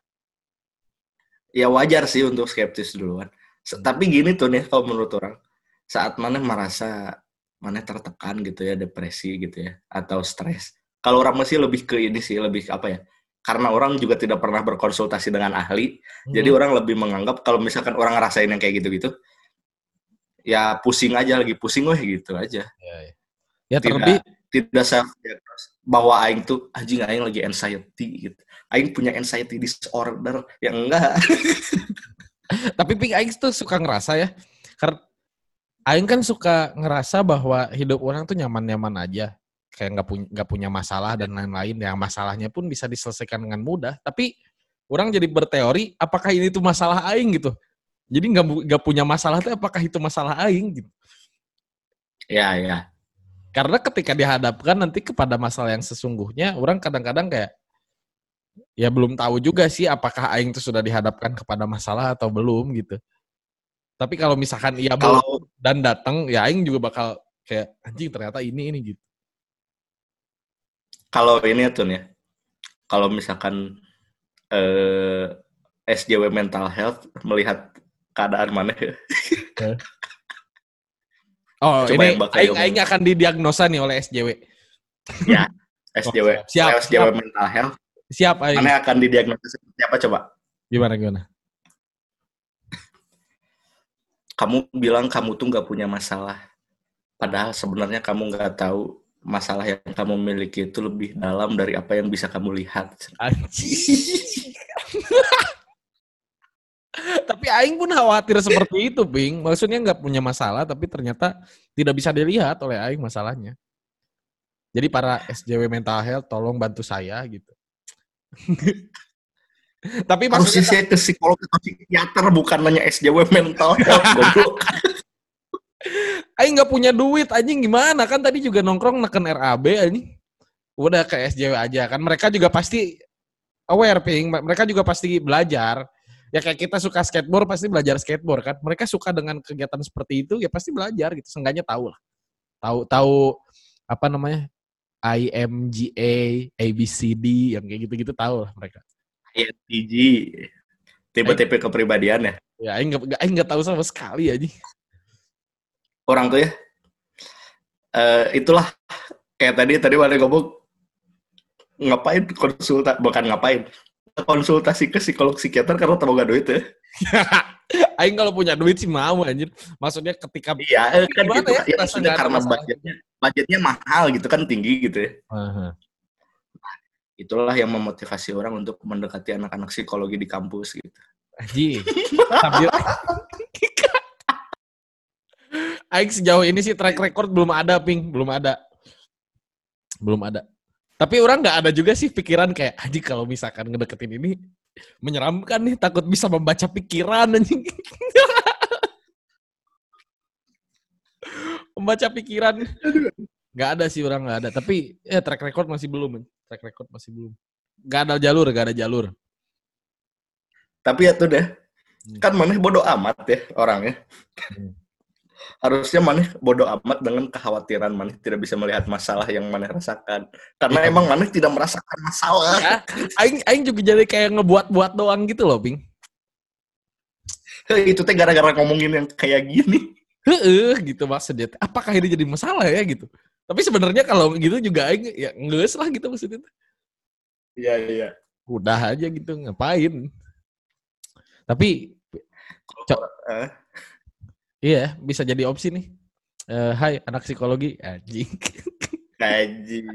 Ya wajar sih untuk skeptis duluan. Tapi gini tuh nih kalau menurut orang, saat mana merasa mana tertekan gitu ya depresi gitu ya atau stres kalau orang masih lebih ke ini sih lebih apa ya karena orang juga tidak pernah berkonsultasi dengan ahli hmm. jadi orang lebih menganggap kalau misalkan orang ngerasain yang kayak gitu-gitu ya pusing aja lagi pusing weh gitu aja ya, ya. ya terlebih tidak self bahwa aing tuh anjing aing lagi anxiety gitu aing punya anxiety disorder yang enggak tapi ping aing tuh suka ngerasa ya karena Aing kan suka ngerasa bahwa hidup orang tuh nyaman-nyaman aja, kayak nggak punya nggak punya masalah dan lain-lain. Yang masalahnya pun bisa diselesaikan dengan mudah. Tapi orang jadi berteori, apakah ini tuh masalah Aing gitu? Jadi nggak nggak punya masalah tuh apakah itu masalah Aing gitu? Ya ya. Karena ketika dihadapkan nanti kepada masalah yang sesungguhnya, orang kadang-kadang kayak ya belum tahu juga sih apakah Aing itu sudah dihadapkan kepada masalah atau belum gitu. Tapi kalau misalkan ia kalau dan datang, ya Aing juga bakal kayak anjing ternyata ini ini gitu. Kalau ini tuh ya, kalau misalkan eh, SJW mental health melihat keadaan mana ya? Oh, Coba ini Aing, Aing akan didiagnosa nih oleh SJW. Ya, SJW. Oh, siap, SJW siap. mental health. Siap, Aing. Mana akan didiagnosa siapa coba? Gimana gimana? Kamu bilang kamu tuh nggak punya masalah. Padahal sebenarnya kamu nggak tahu masalah yang kamu miliki itu lebih dalam dari apa yang bisa kamu lihat. tapi Aing pun khawatir seperti itu, Bing. Maksudnya nggak punya masalah, tapi ternyata tidak bisa dilihat oleh Aing masalahnya. Jadi para SJW mental health, tolong bantu saya gitu. Tapi maksudnya saya ke psikolog atau psikiater bukan nanya SJW mental. Aing nggak punya duit anjing gimana? Kan tadi juga nongkrong neken RAB ini udah ke SJW aja. Kan mereka juga pasti aware ping. Mereka juga pasti belajar. Ya kayak kita suka skateboard pasti belajar skateboard kan? Mereka suka dengan kegiatan seperti itu ya pasti belajar gitu. Seenggaknya tahu lah. Tahu tahu apa namanya? IMGA ABCD yang kayak gitu-gitu tahu lah mereka INTJ tipe-tipe kepribadian ya? Ya Aing nggak Aing nggak tahu sama sekali aja orang tuh ya. Uh, itulah. Kayak tadi tadi mana ngomong ngapain konsulta bukan ngapain. Konsultasi ke psikolog psikiater karena tahu gak duit ya. Aing kalau punya duit sih mau anjir. Maksudnya ketika Iya, kan gitu. Ya, ya karena budgetnya budgetnya mahal gitu kan tinggi gitu ya. Uh -huh itulah yang memotivasi orang untuk mendekati anak-anak psikologi di kampus gitu. Aji, sambil Aik sejauh ini sih track record belum ada, Ping. Belum ada. Belum ada. Tapi orang nggak ada juga sih pikiran kayak, Aji kalau misalkan ngedeketin ini, menyeramkan nih, takut bisa membaca pikiran anjing. membaca pikiran. Nggak ada sih orang nggak ada. Tapi ya track record masih belum track record masih belum. Gak ada jalur, gak ada jalur. Tapi ya tuh deh, hmm. kan mana bodoh amat ya orangnya. Hmm. harusnya maneh bodoh amat dengan kekhawatiran maneh tidak bisa melihat masalah yang maneh rasakan karena ya. emang maneh tidak merasakan masalah ya, aing aing juga jadi kayak ngebuat-buat doang gitu loh bing itu teh gara-gara ngomongin yang kayak gini Heeh, gitu maksudnya. Apakah ini jadi masalah ya gitu? Tapi sebenarnya kalau gitu juga aing ya ngeus lah gitu maksudnya. Iya, iya. Udah aja gitu, ngapain? Tapi uh. Iya, bisa jadi opsi nih. Uh, hai, anak psikologi. Anjing. Anjing.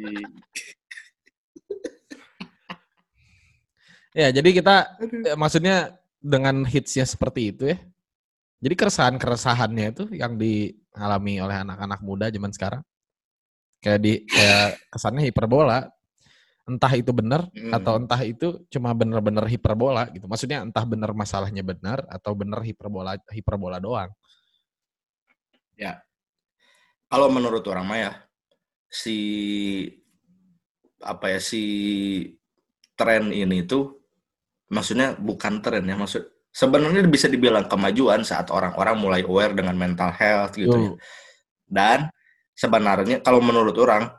ya, jadi kita ya, maksudnya dengan hitsnya seperti itu ya. Jadi keresahan-keresahannya itu yang dialami oleh anak-anak muda zaman sekarang. Kayak di kayak kesannya hiperbola. Entah itu benar hmm. atau entah itu cuma benar-benar hiperbola gitu. Maksudnya entah benar masalahnya benar atau benar hiperbola hiperbola doang. Ya. Kalau menurut orang Maya, si apa ya si tren ini tuh maksudnya bukan tren ya maksud sebenarnya bisa dibilang kemajuan saat orang-orang mulai aware dengan mental health gitu ya. Dan sebenarnya kalau menurut orang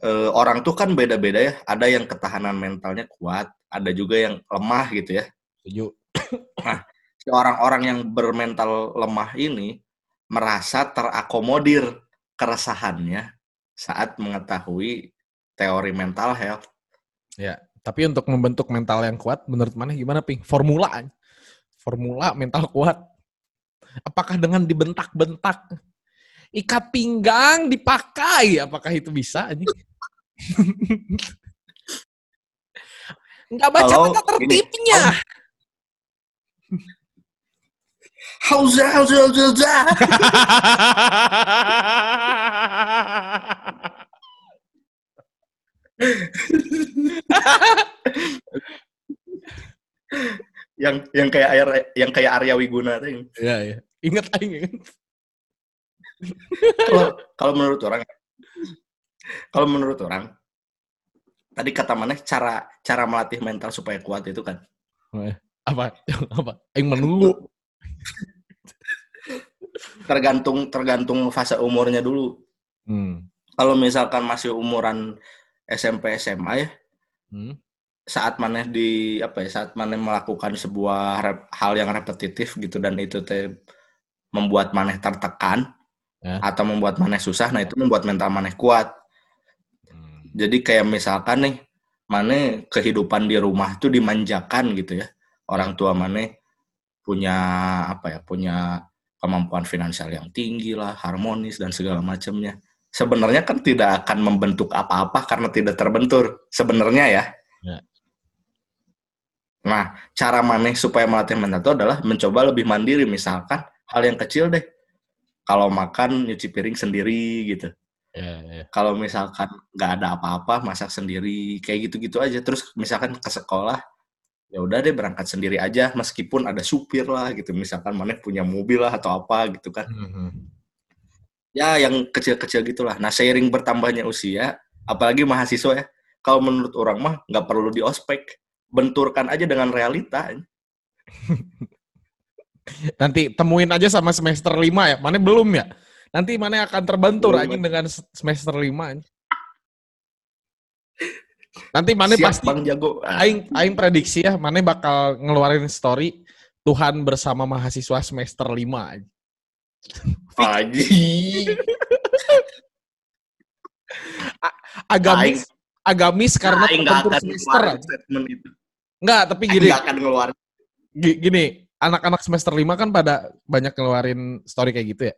eh, orang tuh kan beda-beda ya. Ada yang ketahanan mentalnya kuat, ada juga yang lemah gitu ya. Setuju. Nah, orang-orang yang bermental lemah ini merasa terakomodir keresahannya saat mengetahui teori mental health. Ya, tapi untuk membentuk mental yang kuat, menurut mana gimana, Ping? Formula, formula mental kuat. Apakah dengan dibentak-bentak, ikat pinggang dipakai, apakah itu bisa? Enggak baca tata tertibnya. Hauza, hauza, hauza, hauza. yang yang kayak air yang kayak Arya Wiguna tuh. Iya, iya. Ingat aing. Kalau kalau menurut orang kalau menurut orang tadi kata mana cara cara melatih mental supaya kuat itu kan. Iya. Apa? Apa? Aing menunggu tergantung tergantung fase umurnya dulu. Hmm. Kalau misalkan masih umuran SMP SMA ya, hmm. saat mana di apa ya saat mana melakukan sebuah rep, hal yang repetitif gitu dan itu te, membuat maneh tertekan ya. atau membuat maneh susah, nah itu membuat mental maneh kuat. Hmm. Jadi kayak misalkan nih, maneh kehidupan di rumah tuh dimanjakan gitu ya, orang tua maneh punya apa ya punya kemampuan finansial yang tinggi lah harmonis dan segala macamnya sebenarnya kan tidak akan membentuk apa-apa karena tidak terbentur sebenarnya ya. ya. Nah, cara maneh supaya melatih mental itu adalah mencoba lebih mandiri. Misalkan hal yang kecil deh, kalau makan nyuci piring sendiri gitu. Ya, ya. Kalau misalkan nggak ada apa-apa, masak sendiri, kayak gitu-gitu aja. Terus misalkan ke sekolah, ya udah deh berangkat sendiri aja meskipun ada supir lah gitu misalkan mana punya mobil lah atau apa gitu kan mm -hmm. ya yang kecil-kecil gitulah nah seiring bertambahnya usia apalagi mahasiswa ya kalau menurut orang mah nggak perlu di ospek benturkan aja dengan realita nanti temuin aja sama semester lima ya mana belum ya nanti mana akan terbentur aja dengan semester lima Nanti mana pasti Bang Jago. Aing aing prediksi ya, mana bakal ngeluarin story Tuhan bersama mahasiswa semester 5 Aji. agamis aing, agamis karena aing akan semester. Itu. Enggak, tapi gini. akan ngeluarin. Gini, anak-anak semester 5 kan pada banyak ngeluarin story kayak gitu ya.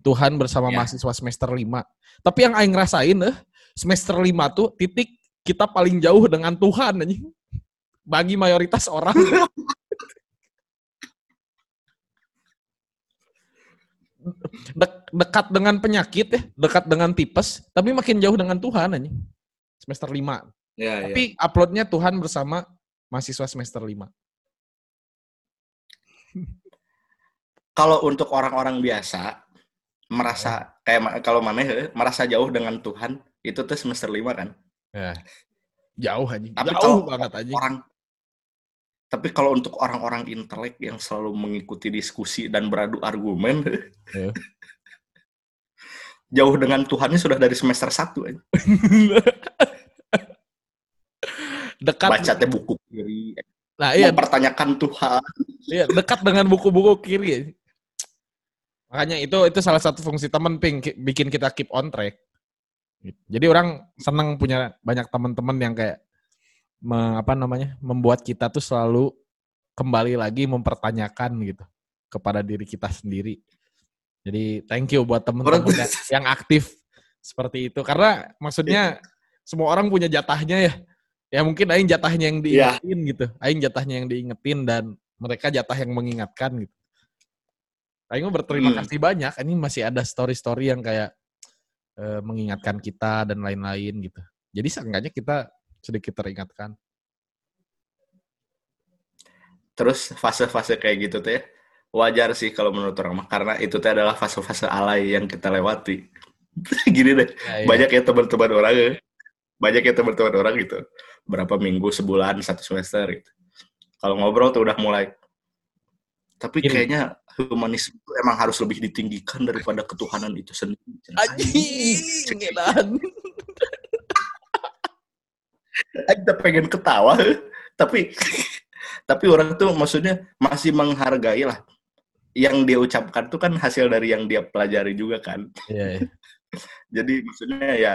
Tuhan bersama ya. mahasiswa semester 5. Tapi yang aing rasain eh semester 5 tuh titik kita paling jauh dengan Tuhan anjing. Bagi mayoritas orang. Dek, dekat dengan penyakit ya, dekat dengan tipes, tapi makin jauh dengan Tuhan anjing. Semester 5. Ya, tapi ya. uploadnya Tuhan bersama mahasiswa semester 5. Kalau untuk orang-orang biasa merasa kayak kalau mana merasa jauh dengan Tuhan itu tuh semester 5 kan? Ya. Jauh aja. Tapi jauh banget aja. Orang Tapi kalau untuk orang-orang intelek yang selalu mengikuti diskusi dan beradu argumen, Ya. jauh dengan Tuhannya sudah dari semester satu. aja. dekat Baca teh buku kiri, nah iya mempertanyakan Tuhan. Iya, dekat dengan buku-buku kiri. ya. Makanya itu itu salah satu fungsi teman ping ki- bikin kita keep on track. Jadi orang senang punya banyak teman-teman yang kayak me- apa namanya? membuat kita tuh selalu kembali lagi mempertanyakan gitu kepada diri kita sendiri. Jadi thank you buat teman-teman yang, yang aktif seperti itu karena maksudnya semua orang punya jatahnya ya. Ya mungkin aing jatahnya yang Iya. diingetin gitu. Aing jatahnya yang diingetin dan mereka jatah yang mengingatkan gitu. Aing berterima Hmm. kasih banyak. Ini masih ada story-story yang kayak eh, mengingatkan kita dan lain-lain gitu. Jadi seenggaknya kita sedikit teringatkan. Terus fase-fase kayak gitu teh wajar sih kalau menurut orang mah karena itu teh adalah fase-fase alay yang kita lewati. Gini deh, Ya, ya. banyak ya teman-teman orang ya. Banyak ya teman-teman orang gitu. Berapa minggu, sebulan, satu semester gitu. Kalau ngobrol tuh udah mulai. Tapi Gini. kayaknya humanisme itu emang harus lebih ditinggikan daripada ketuhanan itu sendiri. Anjing, edan. Kita pengen ketawa, tapi tapi orang tuh maksudnya masih menghargai lah. Yang dia ucapkan tuh kan hasil dari yang dia pelajari juga kan. Iya, iya. Jadi maksudnya ya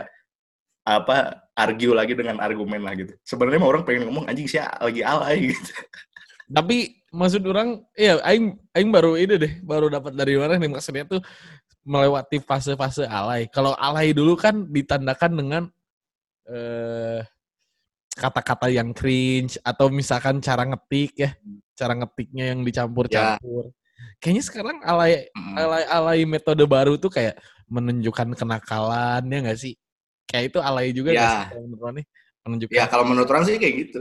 apa argue lagi dengan argumen lah gitu. Sebenarnya mah orang pengen ngomong anjing sih lagi alay gitu. Tapi maksud orang, iya, aing aing baru ini deh, baru dapat dari mana nih maksudnya tuh melewati fase-fase alay. Kalau alay dulu kan ditandakan dengan eh kata-kata yang cringe atau misalkan cara ngetik ya, cara ngetiknya yang dicampur-campur. Kayaknya sekarang alay alay-alay metode baru tuh kayak menunjukkan kenakalan ya nggak sih? Kayak itu alay juga Ya. sih kalau menurut Roni? Menunjukkan Ya kalau menurut orang sih kayak gitu.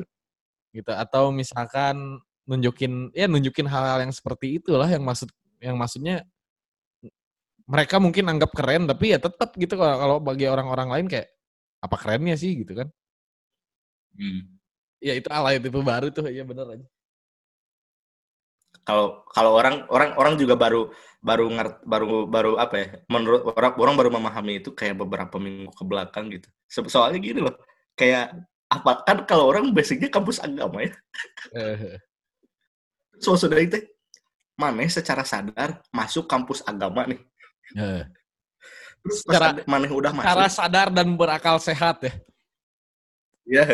gitu atau misalkan nunjukin ya nunjukin hal-hal yang seperti itulah yang maksud yang maksudnya mereka mungkin anggap keren tapi ya tetap gitu kalau kalau bagi orang-orang lain kayak apa kerennya sih gitu kan ya itu alay tipe baru tuh ya bener aja Kalau kalau orang orang orang juga baru baru ngert, baru baru apa ya? Menurut orang orang baru memahami itu kayak beberapa minggu ke belakang gitu. So- Soalnya gini loh, kayak apa kan kalau orang basicnya kampus agama ya. Eh, So sudah itu mana secara sadar masuk kampus agama nih. eh. Terus Secara- maneh udah masuk. cara sadar dan berakal sehat ya Ya.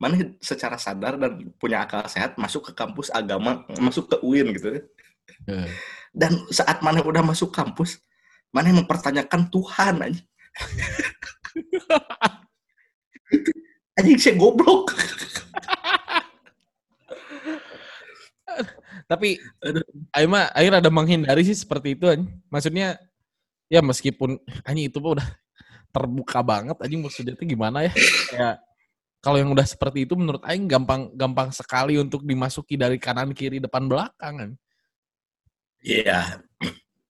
Mana secara sadar dan punya akal sehat masuk ke kampus agama, masuk ke UIN gitu. Eh. Dan saat mana udah masuk kampus, mana mempertanyakan Tuhan aja. Anjing saya goblok. tapi mah Aing rada menghindari sih seperti itu anjing. Maksudnya ya meskipun anjing itu mah udah terbuka banget anjing maksudnya itu gimana ya? Kayak kalau yang udah seperti itu menurut Aing gampang gampang sekali untuk dimasuki dari kanan kiri depan belakang kan. Iya,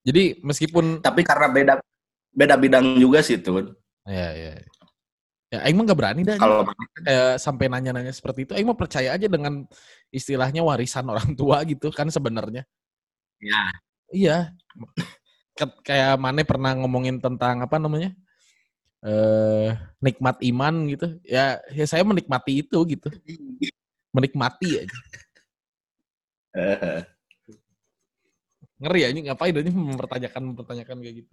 Jadi meskipun tapi karena beda beda bidang juga sih tuh. ya ya ya Aing mah gak berani dah. Kalau kayak sampai nanya-nanya seperti itu Aing mah percaya aja dengan istilahnya warisan orang tua gitu kan sebenarnya. ya, Iya. Ke- kayak Mane pernah ngomongin tentang apa namanya? Eh nikmat iman gitu. Ya, ya saya menikmati itu gitu. Menikmati aja. Ngeri ya ini ngapain ini mempertanyakan mempertanyakan kayak gitu.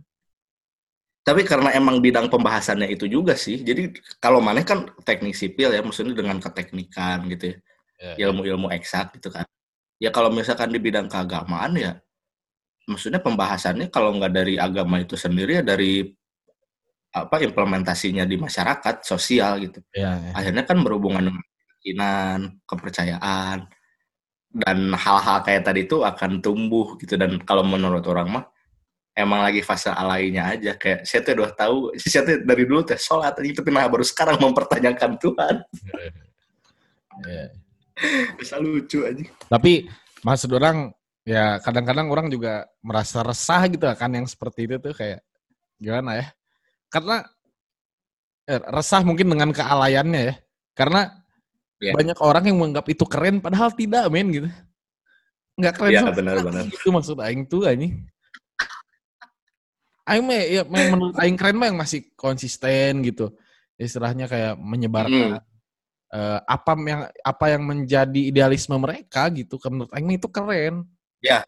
tapi karena emang bidang pembahasannya itu juga sih. Jadi kalau mana kan teknik sipil ya, maksudnya dengan keteknikan gitu ya. Ya, ilmu-ilmu eksak gitu kan. Ya kalau misalkan di bidang keagamaan ya, maksudnya pembahasannya kalau nggak dari agama itu sendiri ya dari apa implementasinya di masyarakat sosial gitu. ya, ya. Akhirnya kan berhubungan dengan keyakinan, kepercayaan, dan hal-hal kayak tadi itu akan tumbuh gitu. Dan kalau menurut orang mah emang lagi fase alaynya aja kayak saya tuh udah tahu saya tuh dari dulu teh sholat itu nah baru sekarang mempertanyakan Tuhan Ya. bisa lucu aja Tapi maksud orang ya kadang-kadang orang juga merasa resah gitu akan yang seperti itu tuh kayak gimana ya? Karena eh, resah mungkin dengan kealayannya ya. Karena yeah. banyak orang yang menganggap itu keren padahal tidak men gitu nggak keren yeah, benar, benar. itu maksud aing tuh ini aing mah ya menurut aing keren mah yang masih konsisten gitu istilahnya kayak menyebarkan hmm. uh, apa yang apa yang menjadi idealisme mereka gitu menurut aing itu keren ya yeah.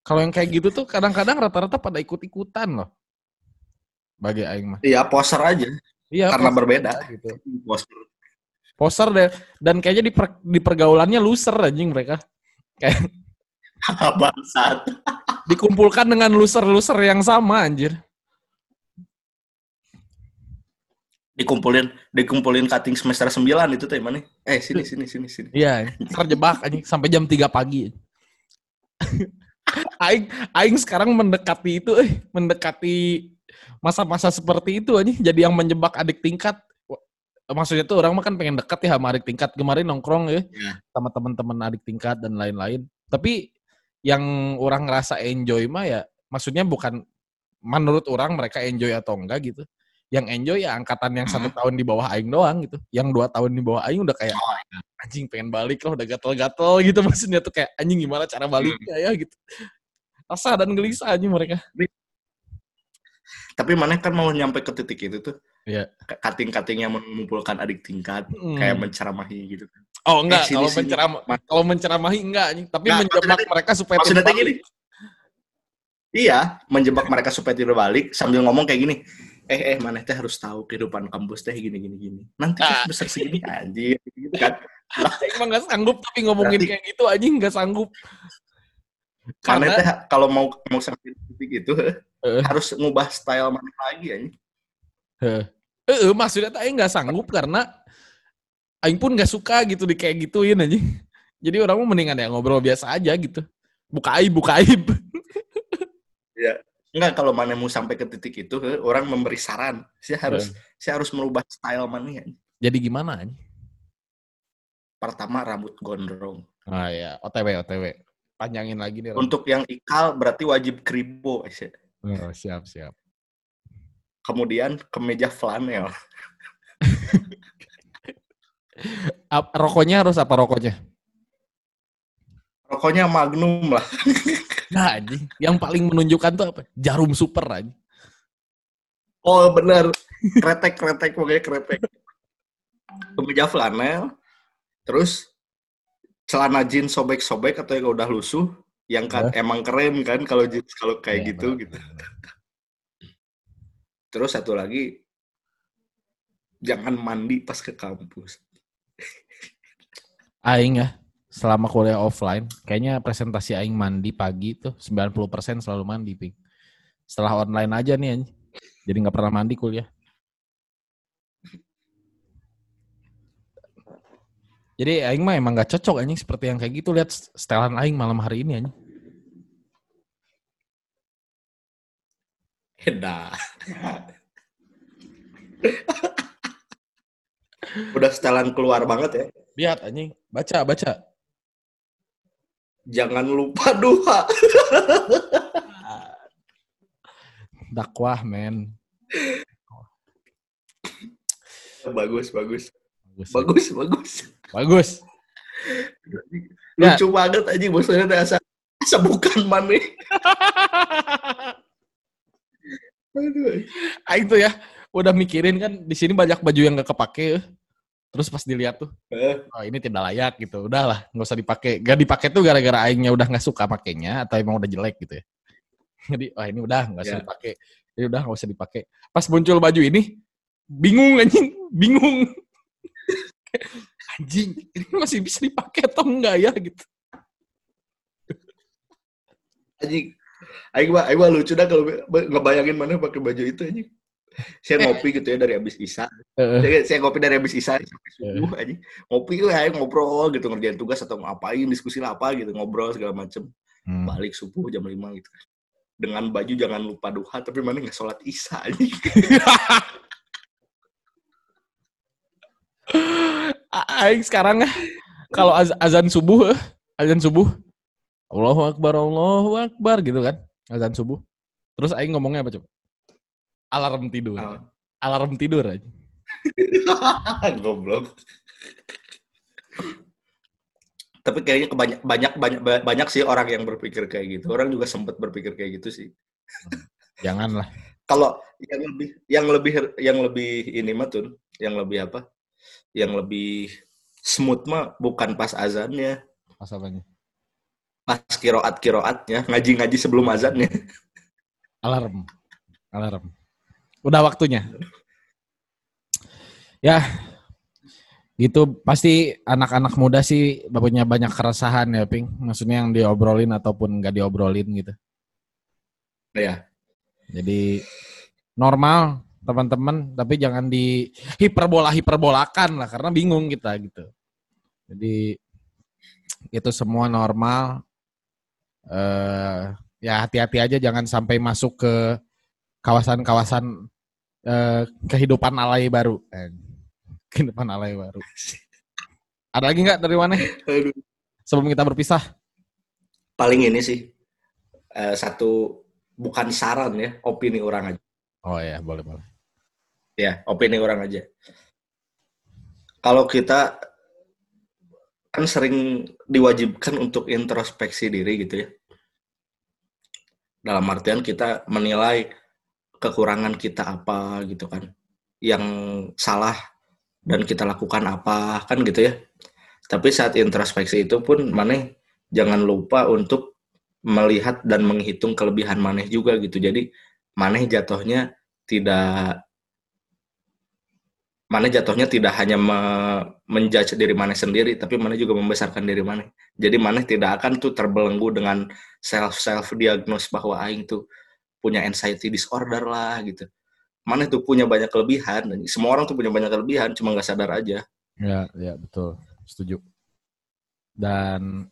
kalau yang kayak gitu tuh kadang-kadang rata-rata pada ikut-ikutan loh bagi aing mah iya poster aja Iya, karena berbeda gitu. Poster. Poster deh dan kayaknya di, per, di pergaulannya loser anjing mereka. Kayak bangsat. dikumpulkan dengan loser-loser yang sama anjir. Dikumpulin dikumpulin cutting semester 9 itu teh mana? Eh sini sini sini sini. Iya, terjebak anjing sampai jam 3 pagi. aing aing sekarang mendekati itu eh mendekati masa-masa seperti itu aja jadi yang menjebak adik tingkat. Maksudnya tuh orang mah kan pengen dekat ya sama adik tingkat. Kemarin nongkrong ya yeah. sama teman-teman adik tingkat dan lain-lain. Tapi yang orang ngerasa enjoy mah ya maksudnya bukan menurut orang mereka enjoy atau enggak gitu. Yang enjoy ya angkatan yang satu tahun di bawah aing doang gitu. Yang dua tahun di bawah aing udah kayak oh, iya. anjing pengen balik loh udah gatel-gatel gitu maksudnya tuh kayak anjing gimana cara baliknya ya gitu. Rasa dan gelisah aja mereka tapi mana kan mau nyampe ke titik itu tuh. Iya. Kating-kating yang mengumpulkan adik tingkat, hmm. kayak menceramahi gitu kan. Oh enggak, eh, kalau menceramah kalau menceramahi enggak, tapi nah, menjebak mereka supaya tidak balik. Gini. Iya, menjebak mereka supaya tidak balik sambil ngomong kayak gini. Eh eh mana teh harus tahu kehidupan kampus teh gini gini gini. Nanti nah. besar segini anjir gitu kan. Emang gak sanggup tapi ngomongin Berarti, kayak gitu anjing gak sanggup. Karena, Karena kalau mau mau sampai titik itu uh. harus ngubah style mana lagi ya. Eh, uh, maksudnya tak nggak sanggup karena Aing pun nggak suka gitu di kayak gituin aja. Jadi orang mau mendingan ya ngobrol biasa aja gitu. Buka aib, buka aib. ya, enggak kalau mana mau sampai ke titik itu, orang memberi saran. Saya harus, uh. saya harus merubah style mana ya. Jadi gimana? Pertama rambut gondrong. Ah ya, OTW, OTW. Panjangin lagi nih. Untuk yang ikal berarti wajib kribo. Oh, siap, siap. Kemudian kemeja flanel. rokoknya harus apa rokoknya? Rokoknya Magnum lah. nah, yang paling menunjukkan tuh apa? Jarum super aja. Oh, benar. Kretek-kretek pokoknya kretek. Kemeja flanel. Terus celana jeans sobek-sobek atau yang udah lusuh yang kan ya. emang keren kan kalau kalau kayak ya, gitu bener, gitu. Terus satu lagi jangan mandi pas ke kampus. Aing ya, selama kuliah offline, kayaknya presentasi aing mandi pagi tuh 90% selalu mandi, Ping. Setelah online aja nih, jadi nggak pernah mandi kuliah. Jadi aing mah emang gak cocok anjing seperti yang kayak gitu lihat setelan aing malam hari ini anjing. Eda. Udah setelan keluar banget ya. Lihat anjing, baca baca. Jangan lupa doa. Dakwah, men. Bagus, bagus. Bagus, bagus. bagus. Bagus. Lucu ya. banget aja maksudnya asa asa bukan mana. Aduh. Ah, itu ya, udah mikirin kan di sini banyak baju yang gak kepake. Terus pas dilihat tuh, oh ini tidak layak gitu. Udahlah, nggak usah dipakai. Gak dipakai tuh gara-gara aingnya udah nggak suka pakainya atau emang udah jelek gitu ya. Jadi, wah oh, ini udah nggak usah yeah. dipakai. Ini udah nggak usah dipakai. Pas muncul baju ini, bingung anjing, bingung anjing ini masih bisa dipakai atau enggak ya gitu anjing Aing mah, Aing mah lucu dah kalau ngebayangin mana pakai baju itu anjing. Saya ngopi gitu ya dari habis Isa. Saya, saya ngopi dari habis Isa sampai subuh aja. Ngopi tuh ya ngobrol gitu ngerjain tugas atau ngapain diskusi apa gitu ngobrol segala macem. Hmm. Balik subuh jam 5 gitu. Dengan baju jangan lupa duha tapi mana nggak sholat Isa aja. Aing sekarang kalau az azan subuh, azan subuh, Allahu Akbar, Allahu Akbar gitu kan, azan subuh. Terus Aing ngomongnya apa coba? Alarm tidur. Oh. Alarm tidur aja. Goblok. tapi kayaknya kebanyak banyak banyak banyak sih orang yang berpikir kayak gitu orang juga sempat berpikir kayak gitu sih janganlah kalau yang lebih yang lebih yang lebih ini mah tuh yang lebih apa yang lebih smooth mah bukan pas azannya. Pas apanya? Pas kiroat kiroatnya ngaji ngaji sebelum azannya. Alarm. Alarm. Udah waktunya. Ya itu pasti anak-anak muda sih punya banyak keresahan ya, Ping. Maksudnya yang diobrolin ataupun nggak diobrolin gitu. Iya. Jadi normal teman-teman, tapi jangan di hiperbola hiperbolakan lah karena bingung kita gitu. Jadi itu semua normal. Uh, ya hati-hati aja jangan sampai masuk ke kawasan-kawasan uh, kehidupan alay baru. Eh kehidupan alay baru. Ada lagi nggak dari mana? Sebelum kita berpisah. Paling ini sih uh, satu bukan saran ya, opini orang aja. Oh ya, boleh boleh. Ya, opini orang aja. Kalau kita kan sering diwajibkan untuk introspeksi diri gitu ya. Dalam artian kita menilai kekurangan kita apa gitu kan. Yang salah dan kita lakukan apa kan gitu ya tapi saat introspeksi itu pun maneh jangan lupa untuk melihat dan menghitung kelebihan maneh juga gitu jadi maneh jatuhnya tidak maneh jatuhnya tidak hanya me menjudge diri maneh sendiri tapi maneh juga membesarkan diri maneh jadi maneh tidak akan tuh terbelenggu dengan self self diagnose bahwa aing tuh punya anxiety disorder lah gitu. Mana tuh punya banyak kelebihan semua orang tuh punya banyak kelebihan cuma nggak sadar aja. Ya ya betul. Setuju. Dan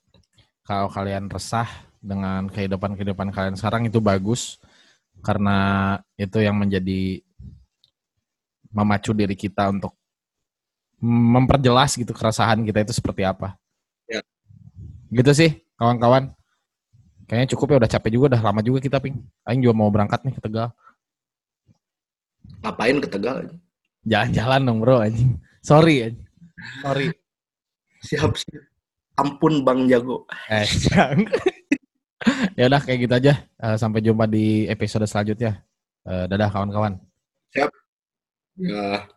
kalau kalian resah dengan kehidupan kehidupan kalian sekarang itu bagus karena itu yang menjadi memacu diri kita untuk memperjelas gitu keresahan kita itu seperti apa ya. gitu sih kawan-kawan kayaknya cukup ya udah capek juga udah lama juga kita ping Aing juga mau berangkat nih ke Tegal Ngapain ke Tegal? Jalan-jalan dong bro anjing. Sorry anjing. Sorry. Siap siap. Ampun Bang Jago. Eh, ya udah kayak gitu aja. Uh, sampai jumpa di episode selanjutnya. Uh, dadah kawan-kawan. Siap. Ya.